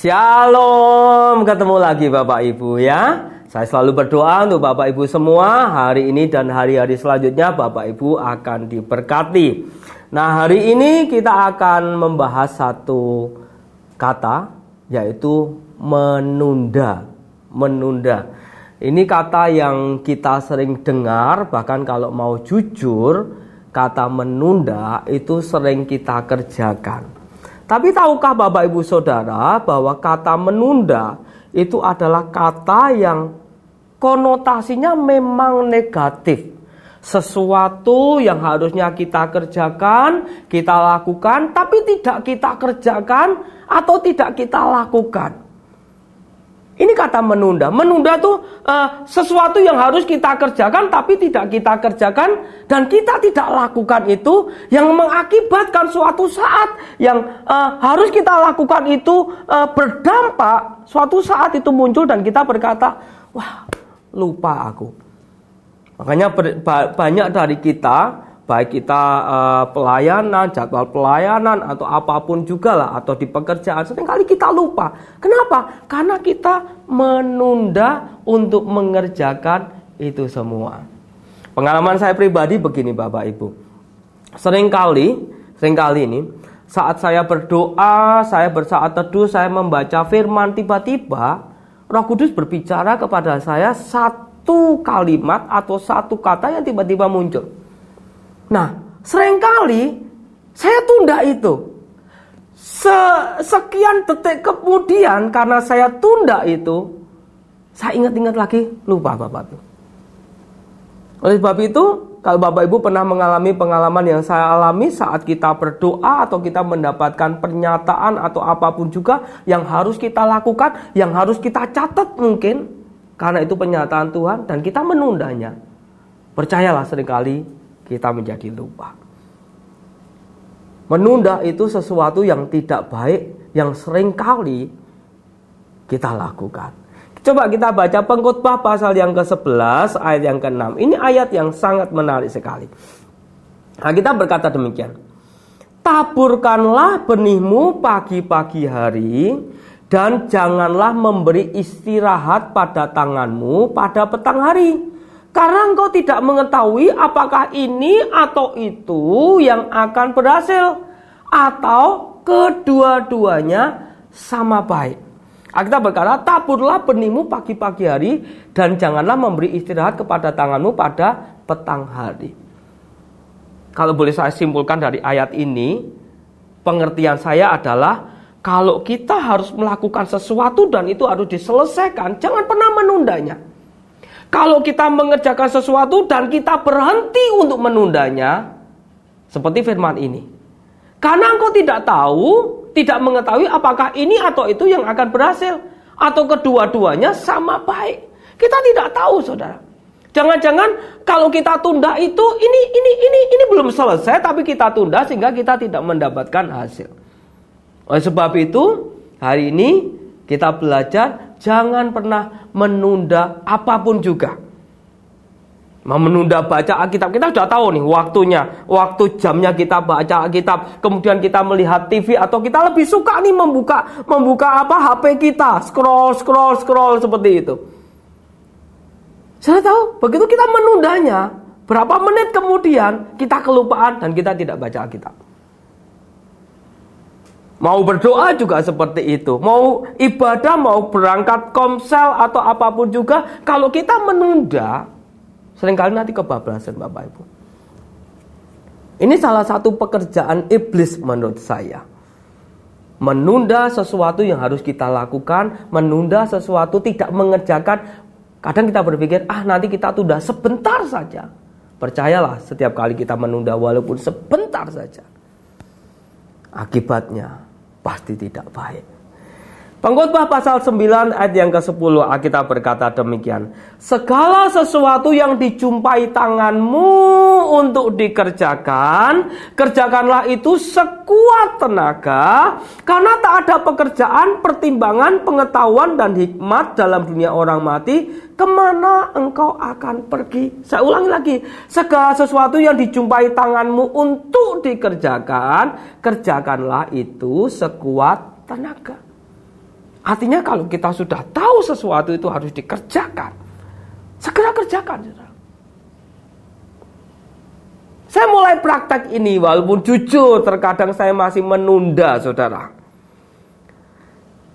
Shalom, ketemu lagi Bapak Ibu ya. Saya selalu berdoa untuk Bapak Ibu semua hari ini dan hari-hari selanjutnya Bapak Ibu akan diberkati. Nah, hari ini kita akan membahas satu kata yaitu menunda. Menunda. Ini kata yang kita sering dengar bahkan kalau mau jujur kata menunda itu sering kita kerjakan. Tapi tahukah Bapak Ibu Saudara bahwa kata menunda itu adalah kata yang konotasinya memang negatif. Sesuatu yang harusnya kita kerjakan, kita lakukan, tapi tidak kita kerjakan atau tidak kita lakukan. Ini kata menunda. Menunda tuh uh, sesuatu yang harus kita kerjakan tapi tidak kita kerjakan dan kita tidak lakukan itu yang mengakibatkan suatu saat yang uh, harus kita lakukan itu uh, berdampak suatu saat itu muncul dan kita berkata, "Wah, lupa aku." Makanya banyak dari kita baik kita uh, pelayanan, jadwal pelayanan atau apa pun juga lah atau di pekerjaan sering kali kita lupa. Kenapa? Karena kita menunda untuk mengerjakan itu semua. Pengalaman saya pribadi begini Bapak Ibu. Seringkali, sering kali ini saat saya berdoa, saya bersaat teduh, saya membaca firman tiba-tiba Roh Kudus berbicara kepada saya satu kalimat atau satu kata yang tiba-tiba muncul. Nah, sering kali saya tunda itu. Se sekian detik kemudian karena saya tunda itu, saya ingat-ingat lagi lupa Bapak Ibu. Oleh sebab itu, kalau Bapak Ibu pernah mengalami pengalaman yang saya alami saat kita berdoa atau kita mendapatkan pernyataan atau apa pun juga yang harus kita lakukan, yang harus kita catat mungkin karena itu pernyataan Tuhan dan kita menundanya. Percayalah sering kali kita menjadi lupa. Menunda itu sesuatu yang tidak baik yang sering kali kita lakukan. Coba kita baca pengkhotbah pasal yang ke-11 ayat yang ke-6. Ini ayat yang sangat menarik sekali. Nah, kita berkata demikian. Taburkanlah benihmu pagi-pagi hari dan janganlah memberi istirahat pada tanganmu pada petang hari karena engkau tidak mengetahui apakah ini atau itu yang akan berhasil atau kedua-duanya sama baik. Kita berkata, taburlah benihmu pagi-pagi hari dan janganlah memberi istirahat kepada tanganmu pada petang hari. Kalau boleh saya simpulkan dari ayat ini, pengertian saya adalah kalau kita harus melakukan sesuatu dan itu harus diselesaikan, jangan pernah menundanya. Kalau kita mengerjakan sesuatu dan kita berhenti untuk menundanya, seperti firman ini. Karena engkau tidak tahu, tidak mengetahui apakah ini atau itu yang akan berhasil. Atau kedua-duanya sama baik. Kita tidak tahu saudara. Jangan-jangan kalau kita tunda itu ini ini ini ini belum selesai tapi kita tunda sehingga kita tidak mendapatkan hasil. Oleh sebab itu hari ini kita belajar Jangan pernah menunda apa pun juga. Mau menunda baca Alkitab, kita sudah tahu nih waktunya, waktu jamnya kita baca Alkitab, kemudian kita melihat TV atau kita lebih suka nih membuka membuka apa HP kita, scroll scroll scroll seperti itu. Saya tahu, begitu kita menundanya, berapa menit kemudian kita kelupaan dan kita tidak baca Alkitab. Mau berdoa juga seperti itu. Mau ibadah, mau berangkat komsel atau apa pun juga. Kalau kita menunda, sering kali nanti kebablasan Bapak Ibu. Ini salah satu pekerjaan iblis menurut saya. Menunda sesuatu yang harus kita lakukan, menunda sesuatu tidak mengerjakan. Kadang kita berpikir, ah nanti kita tunda sebentar saja. Percayalah setiap kali kita menunda walaupun sebentar saja. Akibatnya pasti tidak baik. Pengkhotbah pasal 9 ayat yang ke-10 Alkitab berkata demikian. Segala sesuatu yang dijumpai tanganmu untuk dikerjakan, kerjakanlah itu sekuat tenaga, karena tak ada pekerjaan, pertimbangan, pengetahuan, dan hikmat dalam dunia orang mati, ke mana engkau akan pergi. Saya ulangi lagi, segala sesuatu yang dijumpai tanganmu untuk dikerjakan, kerjakanlah itu sekuat tenaga. Artinya kalau kita sudah tahu sesuatu itu harus dikerjakan. Segera kerjakan. Saya mulai praktek ini walaupun jujur terkadang saya masih menunda saudara.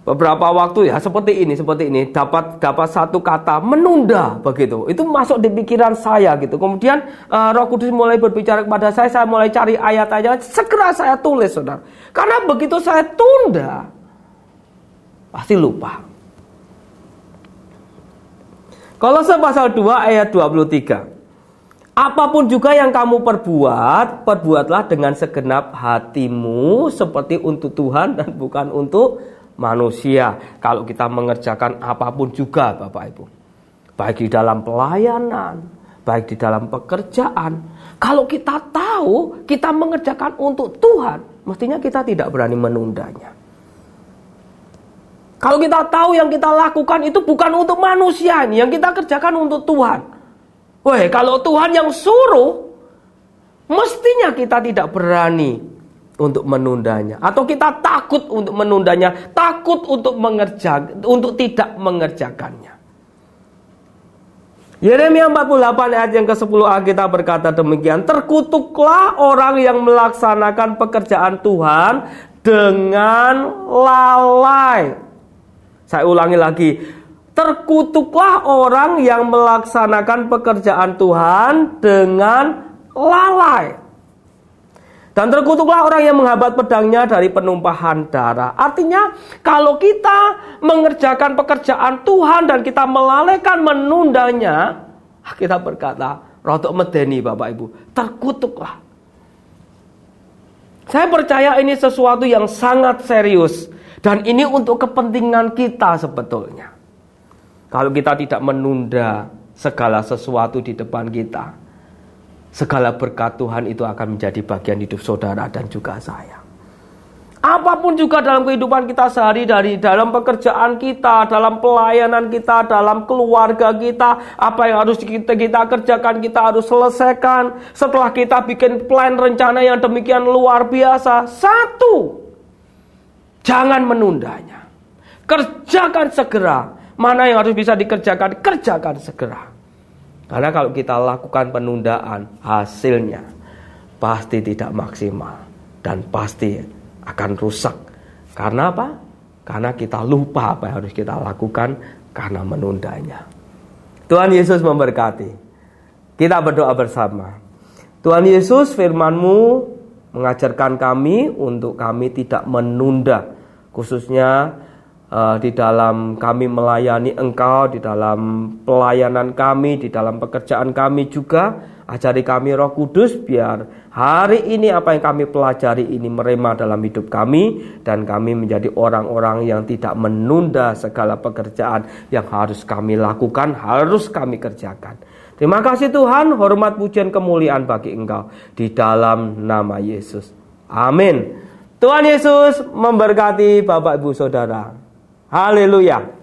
Beberapa waktu ya seperti ini, seperti ini dapat dapat satu kata menunda begitu. Itu masuk di pikiran saya gitu. Kemudian uh, Roh Kudus mulai berbicara kepada saya, saya mulai cari ayat-ayat, segera saya tulis Saudara. Karena begitu saya tunda, Pasti lupa. Kolose pasal 2 ayat 23. Apa pun juga yang kamu perbuat, perbuatlah dengan segenap hatimu seperti untuk Tuhan dan bukan untuk manusia. Kalau kita mengerjakan apa pun juga Bapak Ibu. Baik di dalam pelayanan, baik di dalam pekerjaan. Kalau kita tahu kita mengerjakan untuk Tuhan, mestinya kita tidak berani menundanya. Kalau kita tahu yang kita lakukan itu bukan untuk manusia ini, yang kita kerjakan untuk Tuhan. Weh, kalau Tuhan yang suruh, mestinya kita tidak berani untuk menundanya atau kita takut untuk menundanya, takut untuk mengerjakan untuk tidak mengerjakannya. Yeremia 48 ayat yang ke-10 Alkitab berkata demikian, terkutuklah orang yang melaksanakan pekerjaan Tuhan dengan lalai. Saya ulangi lagi. Terkutuklah orang yang melaksanakan pekerjaan Tuhan dengan lalai. Dan terkutuklah orang yang menghambat pedangnya dari penumpahan darah. Artinya, kalau kita mengerjakan pekerjaan Tuhan dan kita melalaikan menundanya, kita berkata, rotok medeni Bapak Ibu, terkutuklah. Saya percaya ini sesuatu yang sangat serius. Dan ini untuk kepentingan kita sebetulnya. Kalau kita tidak menunda segala sesuatu di depan kita, segala berkat Tuhan itu akan menjadi bagian hidup saudara dan juga saya. Apa pun juga dalam kehidupan kita sehari dari dalam pekerjaan kita, dalam pelayanan kita, dalam keluarga kita, apa yang harus kita, kita kerjakan, kita harus selesaikan. Setelah kita bikin plan rencana yang demikian luar biasa, satu Jangan menundanya. Kerjakan segera. Mana yang harus bisa dikerjakan, kerjakan segera. Karena kalau kita lakukan penundaan, hasilnya pasti tidak maksimal dan pasti akan rusak. Karena apa? Karena kita lupa apa yang harus kita lakukan karena menundanya. Tuhan Yesus memberkati. Kita berdoa bersama. Tuhan Yesus firman-Mu mengajarkan kami untuk kami tidak menunda khususnya uh, di dalam kami melayani Engkau, di dalam pelayanan kami, di dalam pekerjaan kami juga. Ajari kami Roh Kudus biar hari ini apa yang kami pelajari ini merema dalam hidup kami dan kami menjadi orang-orang yang tidak menunda segala pekerjaan yang harus kami lakukan, harus kami kerjakan. Terima kasih Tuhan, hormat pujian kemuliaan bagi Engkau di dalam nama Yesus. Amin. Tuhan Yesus memberkati Bapak Ibu Saudara. Haleluya.